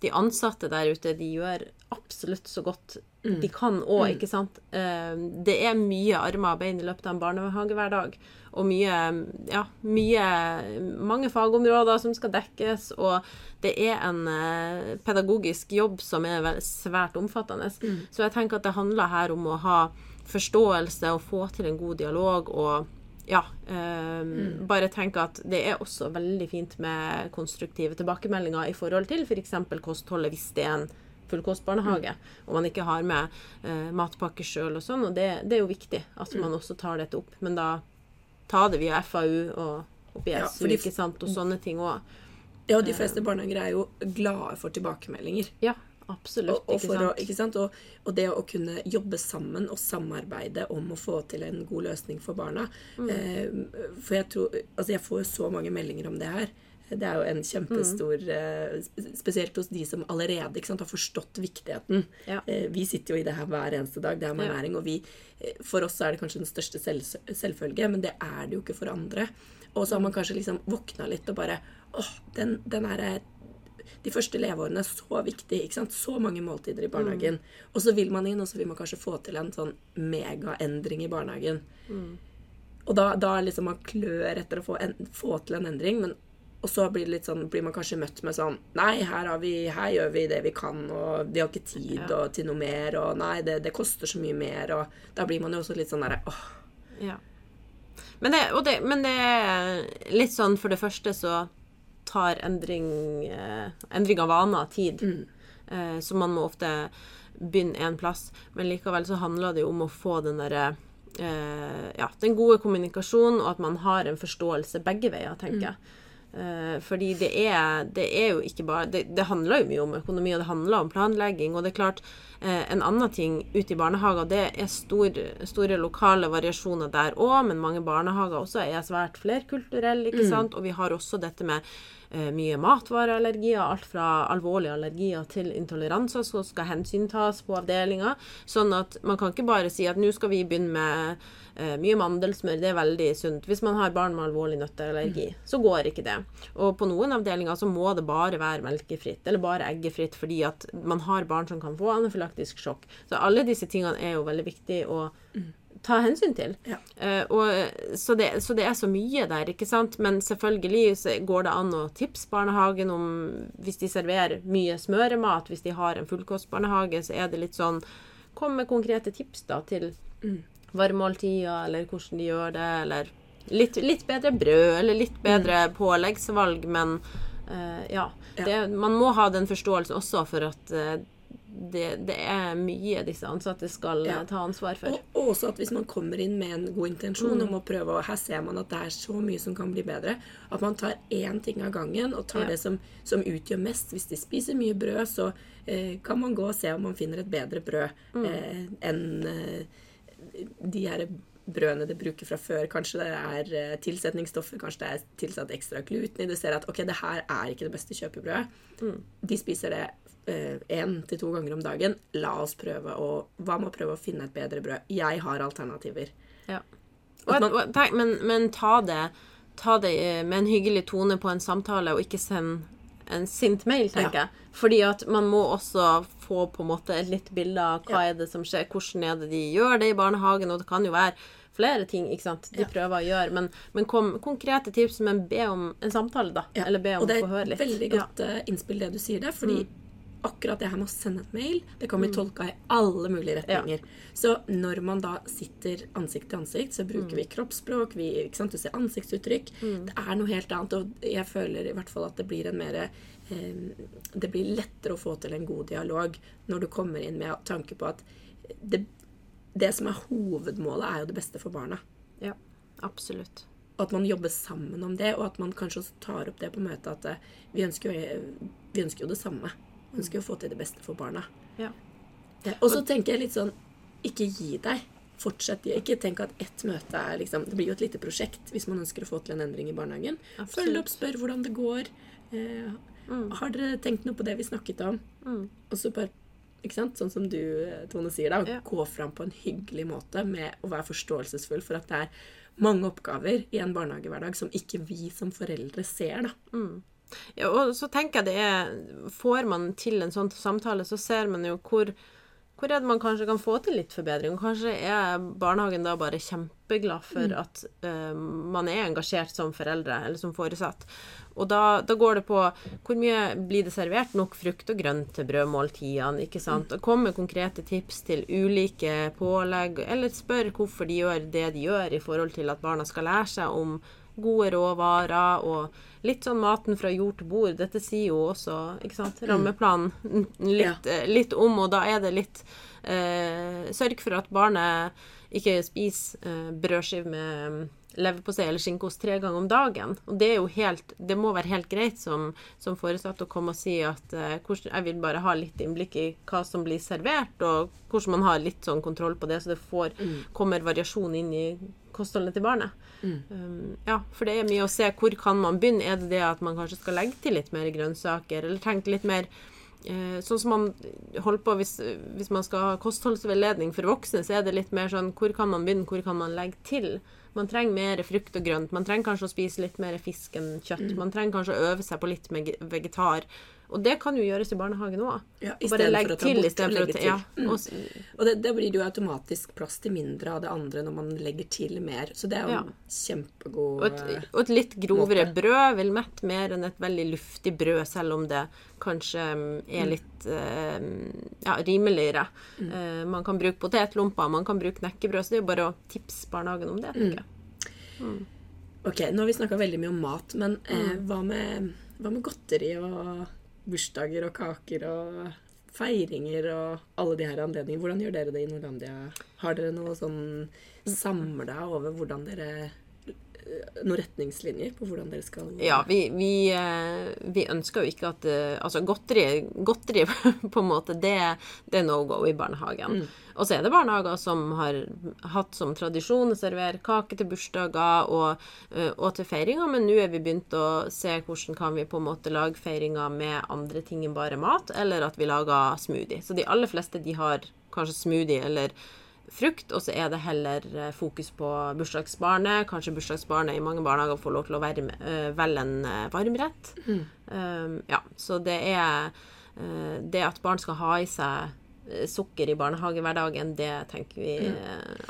de ansatte der ute, de gjør absolutt så godt de kan òg, ikke sant. Eh, Det er mye armer og bein i løpet av en barnehagehverdag. Og mye, ja, mye Mange fagområder som skal dekkes. Og det er en eh, pedagogisk jobb som er svært omfattende. Så jeg tenker at det handler her om å ha forståelse og få til en god dialog og ja. eh, Bare tenke at det er også veldig fint med konstruktive tilbakemeldinger i forhold til f.eks. kostholdet, hvis det er en fullkostbarnehage, og man ikke har med eh, matpakke sjøl og sånn. Og det, det er jo viktig at man også tar dette opp. Men da ta det via FAU og oppi Ja, ikke sant, og sånne ting òg. Ja, og de fleste barnehager er jo glade for tilbakemeldinger. Ja, absolutt. Og, og, for. Å, ikke sant? Og, og det å kunne jobbe sammen og samarbeide om å få til en god løsning for barna. Mm. Eh, for jeg tror Altså, jeg får jo så mange meldinger om det her. Det er jo en kjempestor Mm. eh, Spesielt hos de som allerede ikke sant, har forstått viktigheten. Ja. Eh, vi sitter jo i det her hver eneste dag. Det er med Ja. ernæring. Og vi, eh, for oss er det kanskje den største selv, selvfølge, men det er det jo ikke for andre. Og så har man kanskje liksom våkna litt og bare åh, den, den er de første leveårene er så viktig. ikke sant? Så mange måltider i barnehagen. Og så vil man inn, og så vil man kanskje få til en sånn megaendring i barnehagen. Og da, da liksom man klør etter å få, en, få til en endring, men og så blir, sånn, blir man kanskje møtt med sånn Nei, her, har vi, her gjør vi det vi kan, og vi har ikke tid Ja. og, til noe mer, og nei, det, det koster så mye mer, og da blir man jo også litt sånn derre åh, Ja. Men det, det, men det er litt sånn For det første så tar endring, eh, endring av vaner tid. Eh, så man må ofte begynne en plass. Men likevel så handler det jo om å få den derre eh, Ja, den gode kommunikasjonen, og at man har en forståelse begge veier, tenker jeg. Eh, fordi det er, det er jo ikke bare det, det handler jo mye om økonomi, og det handler om planlegging. Og det er klart, eh, en annen ting ute i barnehager, det er stor, store lokale variasjoner der òg, men mange barnehager også er svært flerkulturelle, ikke sant. Og vi har også dette med eh, mye matvareallergier, alt fra alvorlige allergier til intoleranser som skal hensyntas på avdelinga. Sånn at man kan ikke bare si at nå skal vi begynne med eh, mye mandelsmør, det er veldig sunt. Hvis man har barn med alvorlig nøtteallergi, så går ikke det. Og på noen avdelinger så må det bare være melkefritt, eller bare eggefritt, fordi at man har barn som kan få anafylaktisk sjokk. Så alle disse tingene er jo veldig viktig å ta hensyn til. Ja. Eh, og, så, det, så det er så mye der, ikke sant. Men selvfølgelig så går det an å tipse barnehagen om Hvis de serverer mye smøremat, hvis de har en fullkostbarnehage, så er det litt sånn Kom med konkrete tips da til varmmåltider, eller hvordan de gjør det, eller litt, litt bedre brød, eller litt bedre påleggsvalg, men uh, ja. Ja. Det, man må ha den forståelsen også for at uh, det, det er mye disse ansatte skal eh, Ja. ta ansvar for. Og, og også at hvis man kommer inn med en god intensjon Mm. om å prøve, og her ser man at det er så mye som kan bli bedre, at man tar én ting av gangen og tar Ja. det som, som utgjør mest. Hvis de spiser mye brød, så eh, kan man gå og se om man finner et bedre brød Mm. eh, enn eh, de her brødene de bruker fra før. Kanskje det er eh, tilsetningsstoffer, kanskje det er tilsatt ekstra gluten i. Du ser at ok, det her er ikke det beste kjøpebrødet. Mm. De spiser det én til to ganger om dagen. La oss prøve å Hva med å prøve å finne et bedre brød? Jeg har alternativer. Ja. Og, man- og tenk, men, men ta det Ta det eh, med en hyggelig tone på en samtale, og ikke send en sint mail, tenker Ja. jeg. Fordi at man må også få på en måte et litt bilde av hva Ja. er det som skjer, hvordan er det de gjør det i barnehagen, og det kan jo være flere ting ikke sant, de Ja. prøver å gjøre. Men, men kom konkrete tips, men be om en samtale, da. Ja, Eller be om å få høre litt er litt. et veldig godt ja. innspill det du sier der, fordi akkurat det her med å sende et mail, det kan Mm. bli tolka i alle mulige retninger. Så når man da sitter ansikt til ansikt, så Mm. bruker vi kroppsspråk, vi, ikke sant? du ser ansiktsuttrykk. Det er noe helt annet, og jeg føler i hvert fall at det blir en mer eh, Det blir lettere å få til en god dialog når du kommer inn med tanke på at det, det som er hovedmålet, er jo det beste for barna. ja. Absolutt. Og at man jobber sammen om det, og at man kanskje også tar opp det på møtet at eh, vi ønsker jo, vi ønsker jo det samme. Vi ønsker jo å få til det beste for barna. Ja. Eh, Og så tenker jeg litt sånn ikke gi deg. Fortsett. Ikke tenk at ett møte er liksom Det blir jo et lite prosjekt hvis man ønsker å få til en endring i barnehagen. Absolutt. Følg opp, spør hvordan det går. Eh, Har dere tenkt noe på det vi snakket om? Og så bare ikke sant? Sånn som du, Tone, sier, da. Ja. Gå fram på en hyggelig måte med å være forståelsesfull for at det er mange oppgaver i en barnehagehverdag som ikke vi som foreldre ser, da. Ja, og så tenker jeg det er Får man til en sånn samtale, så ser man jo hvor hvor er det man kanskje kan få til litt forbedring? Kanskje er barnehagen da bare kjempeglad for at uh, man er engasjert som foreldre, eller som foresatt. Og da, da går det på hvor mye blir det servert nok frukt og grønt til brødmåltidene, ikke sant? Og Kom med konkrete tips til ulike pålegg, eller spør hvorfor de gjør det de gjør i forhold til at barna skal lære seg om gode råvarer og litt sånn maten fra jord til bord. Dette sier jo også ikke sant, rammeplanen litt, ja. litt om, og da er det litt eh, Sørg for at barnet ikke spiser eh, brødskive med mm, leverpostei eller skinkeost tre ganger om dagen. Og det er jo helt Det må være helt greit som, som foresatt å komme og si at eh, hvordan, jeg vil bare ha litt innblikk i hva som blir servert, og hvordan man har litt sånn kontroll på det, så det får, kommer variasjon inn i kostholdet til barnet. Um, ja, for det er mye å se. Hvor kan man begynne? Er det det at man kanskje skal legge til litt mer grønnsaker, eller tenke litt mer eh, Sånn som man holder på hvis, hvis man skal ha kostholdsveiledning for voksne, så er det litt mer sånn Hvor kan man begynne, hvor kan man legge til? Man trenger mer frukt og grønt. Man trenger kanskje å spise litt mer fisk enn kjøtt. Man trenger kanskje å øve seg på litt vegetar. Og det kan jo gjøres i barnehagen òg. Ja, bare ta til istedenfor å legge til. ja. Mm. Og, det, da blir jo automatisk plass til mindre av det andre når man legger til mer. Så det er jo Ja. kjempegod og, et, og et litt grovere måte. brød vil mette mer enn et veldig luftig brød, selv om det kanskje mm, er litt eh, ja, rimeligere. Mm. Eh, man kan bruke potetlomper, man kan bruke knekkebrød, så det er jo bare å tipse barnehagen om det, Mm. tenker jeg. Ok, nå har vi snakka veldig mye om mat, men eh, Mm. hva, med, hva med godteri og bursdager og kaker og feiringer og alle de her anledningene? Hvordan gjør dere det i Norlandia? Har dere noe sånn samla over hvordan dere Noen retningslinjer på hvordan dere skal Ja, vi, vi, eh, vi ønsker jo ikke at eh, Altså, godteri, godteri på en måte, det, det er no go i barnehagen. Og så er det barnehager som har hatt som tradisjon å servere kake til bursdager og, eh, og til feiringer, men nå er vi begynt å se hvordan kan vi på en måte lage feiringer med andre ting enn bare mat, eller at vi lager smoothie. Så de aller fleste de har kanskje smoothie eller frukt, og så er det heller eh, fokus på bursdagsbarnet. Kanskje bursdagsbarnet i mange barnehager får lov til å være eh, velge en varmrett. varmrett. Um, ja, så det er eh, Det at barn skal ha i seg eh, sukker i barnehagehverdagen, det tenker vi mm.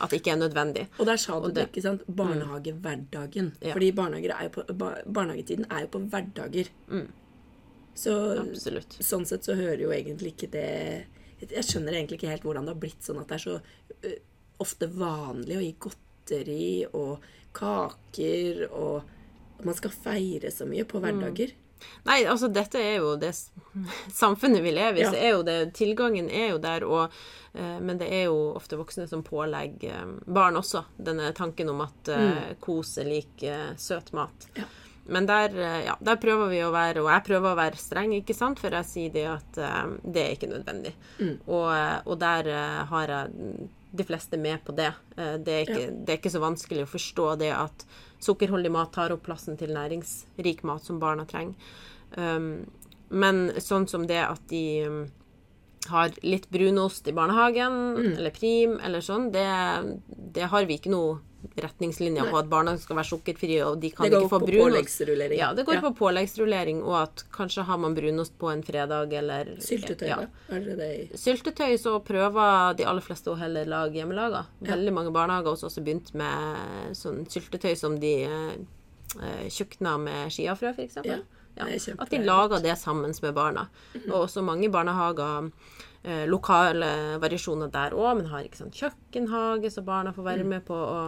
at ikke er nødvendig. Og der sa du det, ikke sant? Barnehagehverdagen. Ja. Fordi er på, barnehagetiden er jo på hverdager. Så Absolutt. sånn sett så hører jo egentlig ikke det Jeg skjønner egentlig ikke helt hvordan det har blitt sånn at det er så uh, ofte vanlig å gi godteri og kaker og at man skal feire så mye på hverdager. Nei, altså dette er jo det samfunnet vi lever i, Ja. så er jo det Tilgangen er jo der, og, eh, men det er jo ofte voksne som pålegger eh, barn også denne tanken om at mm. kos er lik søt mat. Ja. Men der, eh, ja, der prøver vi å være, og jeg prøver å være streng, ikke sant, for jeg sier det at eh, det er ikke nødvendig. Og, eh, og der uh, har jeg de fleste med på det. Uh, det, er ikke, det er ikke så vanskelig å forstå det at sukkerholdig mat tar opp plassen til næringsrik mat som barna trenger. Um, men sånn som det at de um, har litt brunost i barnehagen, eller prim, eller sånn, det, det har vi ikke noe retningslinjer på at barna skal være sukkerfrie, og de kan ikke få brunost. Det går på påleggsrullering. Ja, det går Ja. på påleggsrullering, og at kanskje har man brunost på en fredag, eller Syltetøy, ja. Er det Syltetøy så prøver de aller fleste å heller lage hjemmelaga. Veldig mange barnehager har også begynt med sånn syltetøy som de eh, tjukner med skiafrø, f.eks. Ja, Ja. At de lager det sammen med barna. Og også mange barnehager eh, lokale variasjoner der òg, men har ikke sånn kjøkkenhage, så barna får være med på å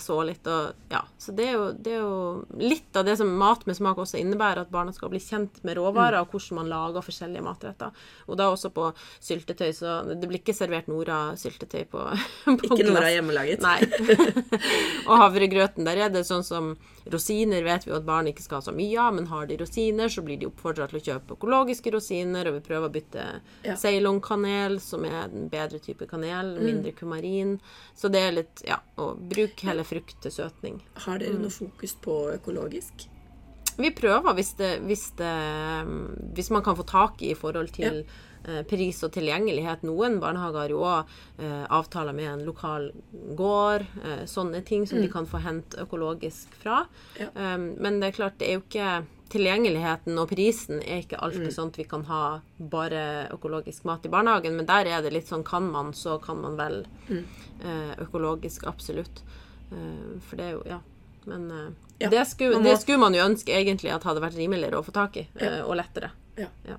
så litt. Og, ja. Så det er, jo, det er jo litt av det som mat med smak også innebærer, at barna skal bli kjent med råvarer og hvordan man lager forskjellige matretter. Og da også på syltetøy, så det blir ikke servert Nora-syltetøy på, på Ikke Nora glass. hjemmelaget? Nei. og havregrøten, der er det sånn som rosiner vet vi jo at barn ikke skal ha så mye av, men har de rosiner, så blir de oppfordra til å kjøpe økologiske rosiner, og vi prøver å bytte Ja. Ceylon-kanel, som er en bedre type kanel, mindre kumarin. Så det er litt Ja, og bruk heller frukt fruktesøtning. Har dere Mm. noe fokus på økologisk? Vi prøver hvis, det, hvis, det, hvis man kan få tak i i forhold til ja. pris og tilgjengelighet. Noen barnehager har jo òg eh, avtaler med en lokal gård, eh, sånne ting som de kan få hente økologisk fra. Ja. Um, men det er klart, det er jo ikke Tilgjengeligheten og prisen er ikke alltid sånn at vi kan ha bare økologisk mat i barnehagen, men der er det litt sånn kan man, så kan man vel eh, økologisk, absolutt. Eh, for det er jo Ja. Men eh, Ja, det, skulle, må- det skulle man jo ønske egentlig at hadde vært rimeligere å få tak i, eh, og lettere. Ja. Ja.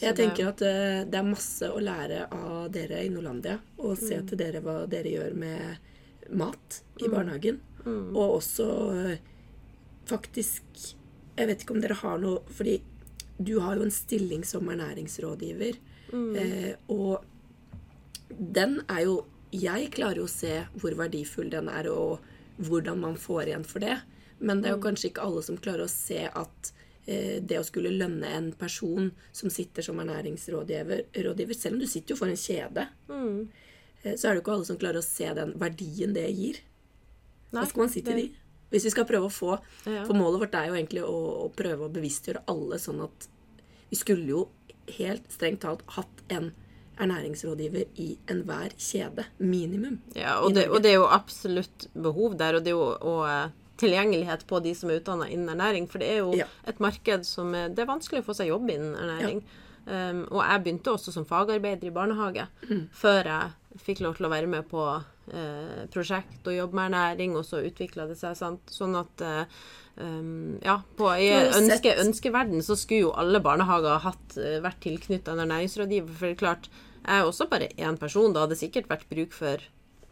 Jeg tenker at uh, det er masse å lære av dere i Nolandia Og se til dere hva dere gjør med mat i barnehagen. Og også uh, faktisk Jeg vet ikke om dere har noe Fordi du har jo en stilling som ernæringsrådgiver. Uh, og den er jo Jeg klarer jo å se hvor verdifull den er, og hvordan man får igjen for det. Men det er jo kanskje ikke alle som klarer å se at eh, det å skulle lønne en person som sitter som ernæringsrådgiver, rådgiver, selv om du sitter jo for en kjede, eh, så er det jo ikke alle som klarer å se den verdien det gir. Hva skal man si til det- de? Hvis vi skal prøve å få Ja. For målet vårt er jo egentlig å, å prøve å bevisstgjøre alle, sånn at vi skulle jo helt strengt talt hatt en ernæringsrådgiver i enhver kjede. Minimum. Ja, og det, og det er jo absolutt behov der, og det er jo og, eh, tilgjengelighet på de som er utdanna innen ernæring. For det er jo Ja. et marked som er, Det er vanskelig å få seg jobb innen ernæring. Um, og jeg begynte også som fagarbeider i barnehage før jeg fikk lov til å være med på uh, prosjekt og jobbe med ernæring, og så utvikla det seg sant? sånn at uh, um, Ja, på, i ønske, ønskeverden så skulle jo alle barnehager hatt, vært tilknytta en ernæringsrådgiver. For det er klart, jeg er også bare én person. Da hadde det sikkert vært bruk for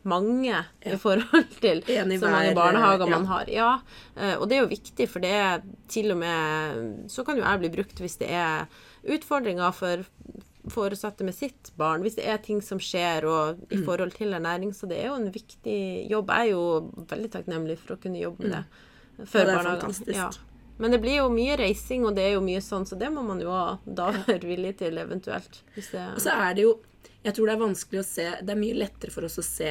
mange i forhold til En i så mange hver, barnehager ja. man har. Ja, eh, og det er jo viktig, for det er til og med Så kan jo jeg bli brukt hvis det er utfordringer for foresatte med sitt barn, hvis det er ting som skjer og i forhold til ernæring. Så det er jo en viktig jobb. Jeg er jo veldig takknemlig for å kunne jobbe med det for Ja, det er barnehagen. fantastisk. Men det blir jo mye reising, og det er jo mye sånn, så det må man jo da være villig til eventuelt. Og så er det jo Jeg tror det er vanskelig å se Det er mye lettere for oss å se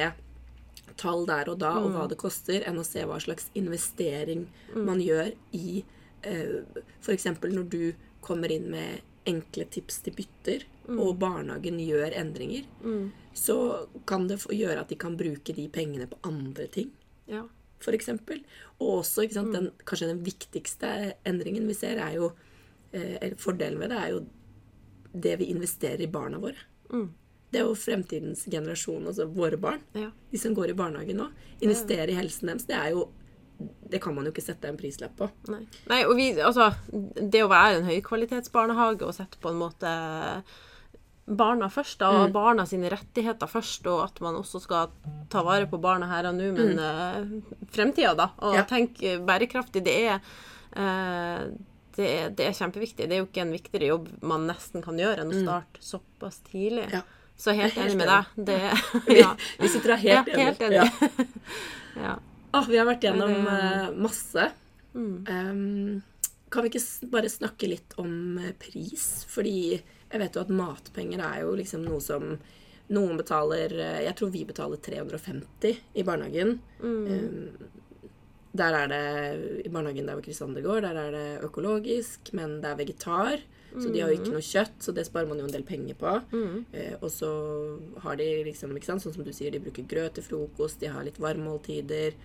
tall der og da, og hva det koster, enn å se hva slags investering man gjør i uh, F.eks. når du kommer inn med enkle tips til bytter, og barnehagen gjør endringer, så kan det gjøre at de kan bruke de pengene på andre ting Ja. Eksempel. Og også, ikke sant, den, kanskje den viktigste endringen vi ser, er jo eh, eller Fordelen ved det er jo det vi investerer i barna våre. Det er jo fremtidens generasjon, altså våre barn. Ja. De som går i barnehagen nå. Investere i helsen deres. Det er jo Det kan man jo ikke sette en prislapp på. Nei. Nei, og vi, altså, det å være en høykvalitetsbarnehage og sette på en måte barna først, da, og barna sine rettigheter først, og at man også skal ta vare på barna her og nå, men uh, fremtida, da. Og Ja. tenk bærekraftig. Det er, eh, det, er, det er kjempeviktig. Det er jo ikke en viktigere jobb man nesten kan gjøre enn å starte såpass tidlig. Ja. Så helt, enig med deg. Det, ja. vi sitter her helt Ja, helt enig. Ja. ja. Ah, vi har vært gjennom uh, eh, masse. Um, kan vi ikke bare snakke litt om eh, pris? Fordi jeg vet jo at matpenger er jo liksom noe som noen betaler eh, Jeg tror vi betaler 350 i barnehagen. Um, der er det I barnehagen der hvor Kristander går, der er det økologisk, men det er vegetar. Så de har jo ikke noe kjøtt, så det sparer man jo en del penger på. Eh, og så har de liksom, ikke sant, sånn som du sier, de bruker grøt til frokost, de har litt varmmåltider.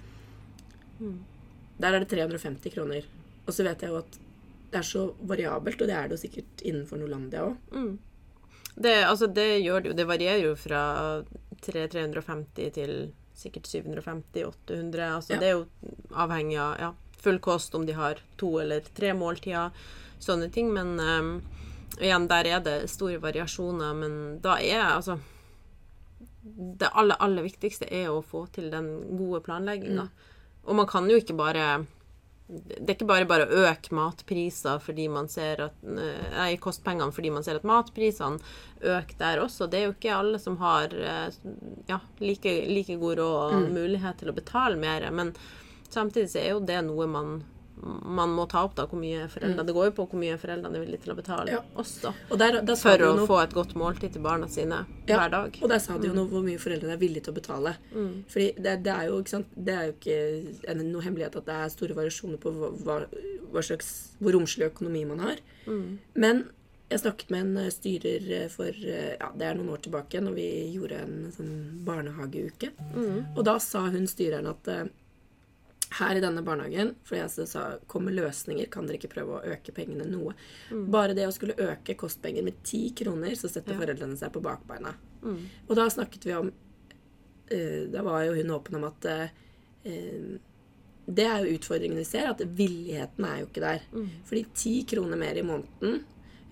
Der er det 350 kroner. Og så vet jeg jo at det er så variabelt, og det er det jo sikkert innenfor Norlandia òg. Det, altså, det gjør det jo. Det varierer jo fra 3 350 til sikkert 750-800. Altså, Ja. Det er jo avhengig av ja, full kost, om de har to eller tre måltider, sånne ting. Men um, igjen, der er det store variasjoner. Men da er altså Det aller, aller viktigste er å få til den gode planlegginga. Og man kan jo ikke bare det er ikke bare bare å øke matpriser fordi man ser at Nei, kostpengene fordi man ser at matprisene øker der også. Det er jo ikke alle som har eh, ja, like, like god råd og Mm. mulighet til å betale mer. Men samtidig så er jo det noe man, man må ta opp, da, hvor mye foreldre Det går jo på hvor mye foreldrene er villige til å betale Mm. Ja. også. Og der, der For å noe få et godt måltid til barna sine Ja, hver dag. Og der sa du jo noe hvor mye foreldrene er villige til å betale. Fordi det, det er jo sant, det er jo ikke noe hemmelighet at det er store variasjoner på hva, hva, slags, hvor romslig økonomi man har. Men jeg snakket med en eh, styrer eh, for eh, ja, det er noen år tilbake, når vi gjorde en sånn barnehageuke. Og da sa hun styreren at her i denne barnehagen For jeg sa kommer løsninger, kan dere ikke prøve å øke pengene noe? Bare det å skulle øke kostpenger med ti kroner, så setter foreldrene seg på bakbeina. Og da snakket vi om uh, Da var jo hun åpen om at eh, det er jo utfordringen vi ser, at villigheten er jo ikke der. Fordi ti kroner mer i måneden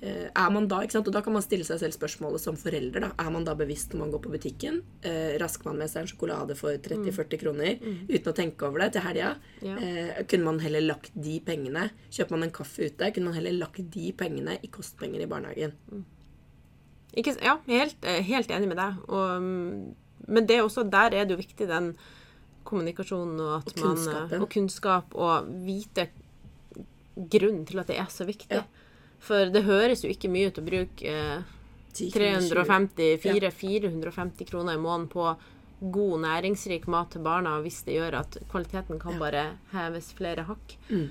er man da, ikke sant? Og da kan man stille seg selv spørsmålet som forelder. da, Er man da bevisst når man går på butikken? Eh, rasker man med seg en sjokolade for 30-40 kroner uten å tenke over det til helga? Ja. Eh, kunne man heller lagt de pengene Kjøper man en kaffe ute, kunne man heller lagt de pengene i kostpenger i barnehagen. Ikke, ja, helt, eh, helt enig med deg. Og, mm, men det er også, der er det jo viktig den kommunikasjonen og, at Og man, eh, og kunnskap og vite grunnen til at det er så viktig. Ja. For det høres jo ikke mye ut å bruke eh, 10 kroner, 20. 350 450 kroner i måneden på god, næringsrik mat til barna hvis det gjør at kvaliteten kan bare heves flere hakk. Mm.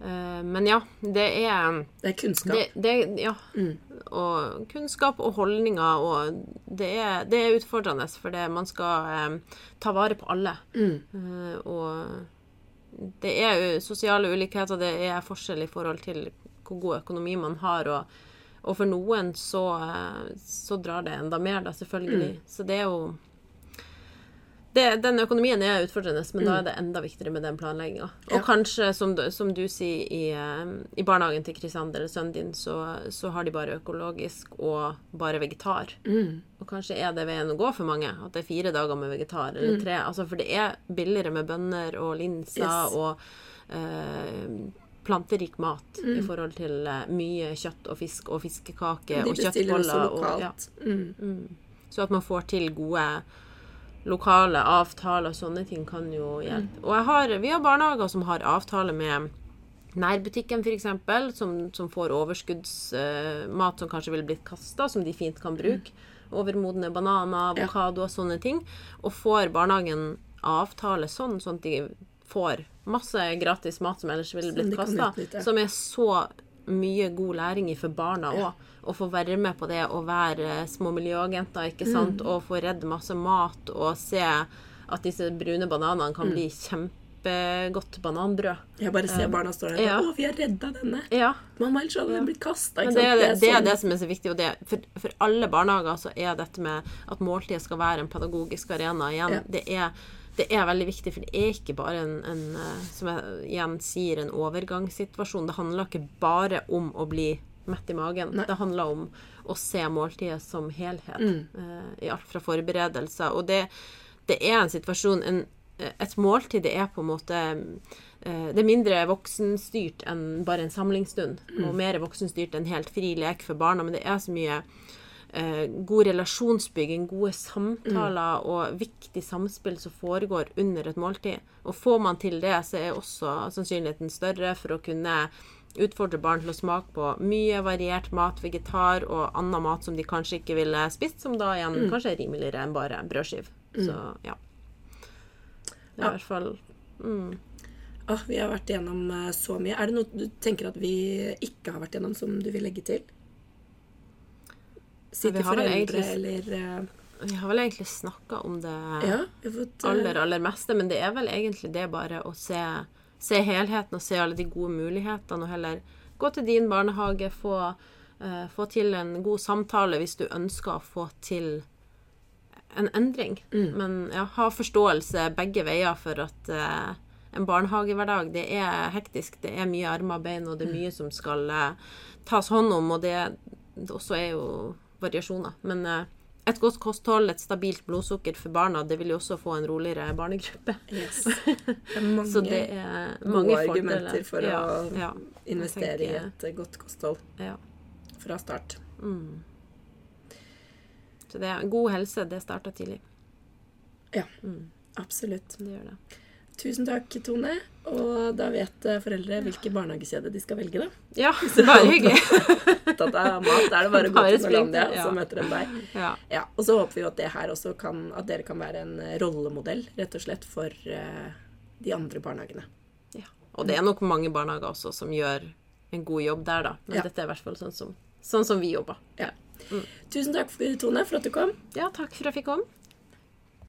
Eh, men ja, det er Det er kunnskap. det, det, ja. Mm. Og kunnskap og holdninger, og det er, det er utfordrende, for man skal eh, ta vare på alle. Mm. Eh, og det er jo sosiale ulikheter, det er forskjell i forhold til hvor god økonomi man har. og og for noen så, så drar det enda mer, da, selvfølgelig. Mm. Så det er jo det, den økonomien er utfordrende, men mm. da er det enda viktigere med den planlegginga. Og ja. kanskje, som du, som du sier, i, eh, i, barnehagen til Krisander, sønnen din, så, så, har de bare økologisk og bare vegetar. Mm. Og kanskje er det veien å gå for mange. At det er fire dager med vegetar, eller mm. tre. Altså, for det er billigere med bønner og linser yes. og eh, planterik mat mm. i forhold til eh, mye kjøtt og fisk og fiskekake og kjøttboller. Og, ja. mm. Mm. Så at man får til gode lokale avtaler og sånne ting kan jo hjelpe. Og har, vi har barnehager som har avtale med nærbutikken f.eks., som, som får overskuddsmat uh, som kanskje ville blitt kasta, som de fint kan bruke. Overmodne bananer, avokado og sånne ting. Og får barnehagen avtale sånn, sånn at de får masse gratis mat som ellers ville blitt kasta. Som er så mye god læring for barna òg. Ja å få være med på det og være små miljøagenter, ikke sant, mm. og få redd masse mat og se at disse brune bananene kan mm. bli kjempegodt bananbrød. Jeg bare ser um, barna står der ja. 'Å, vi har redda denne!' Ja. Mamma, ellers hadde den blitt kasta. Det, det, det, det, er sånn. det som er så viktig. Og det, for, for, alle barnehager så er dette med at måltidet skal være en pedagogisk arena igjen. Ja. Det, er, det er veldig viktig, for det er ikke bare en, en, eh, som jeg igjen sier, en overgangssituasjon. Det handler ikke bare om å bli mett i magen. Nei. Det handler om å se måltidet som helhet. Mm. Uh, I alt fra forberedelser. Og det, det er en situasjon en, Et måltid det er på en måte Det er mindre voksenstyrt enn bare en samlingsstund. Mm. Og mer voksenstyrt enn helt fri lek for barna. Men det er så mye god relasjonsbygging, gode samtaler mm. og viktig samspill som foregår under et måltid. Og får man til det, så er også sannsynligheten større for å kunne utfordre barn til å smake på mye variert mat, vegetar og annen mat som de kanskje ikke ville spist, som da igjen mm. kanskje er rimeligere enn bare brødskive. Mm. Så ja. Det er ja. i hvert fall mm. ah, Vi har vært gjennom uh, så mye. Er det noe du tenker at vi ikke har vært gjennom, som du vil legge til? Si til foreldre egentlig, eller Vi har vel egentlig snakka om det ja, fått, aller, aller meste, men det er vel egentlig det bare å se se helheten og se alle de gode mulighetene, og heller gå til din barnehage, få, uh, få til en god samtale hvis du ønsker å få til en endring. Mm. Men ja, ha forståelse begge veier for at uh, en barnehagehverdag, det er hektisk. Det er mye armer og bein, og det er mm. mye som skal uh, tas hånd om, og det, det også er jo variasjoner. Men et godt kosthold, et stabilt blodsukker for barna, det vil jo også få en roligere barnegruppe. Yes. Det er mange, Så det er mange argumenter for ja, å ja, investere tenker, i et godt kosthold ja. fra start. Mm. Så det er god helse, det starter tidlig. Ja, mm. absolutt. Det gjør det. Tusen takk, Tone. Og da vet eh, foreldre hvilke barnehagekjede de skal velge, da. Ja, bare hyggelig. Tatt av mat, er det bare å gå til Norlandia, ja. så møter de deg. Ja. ja. Og så håper vi at det her også kan At dere kan være en rollemodell, rett og slett, for uh, de andre barnehagene. Ja. Og det er nok mange barnehager også som gjør en god jobb der, da. Men dette er i hvert fall sånn som, sånn som vi jobber. Ja. Mm. Tusen takk, Tone, for at du kom. Ja, takk for at jeg fikk komme.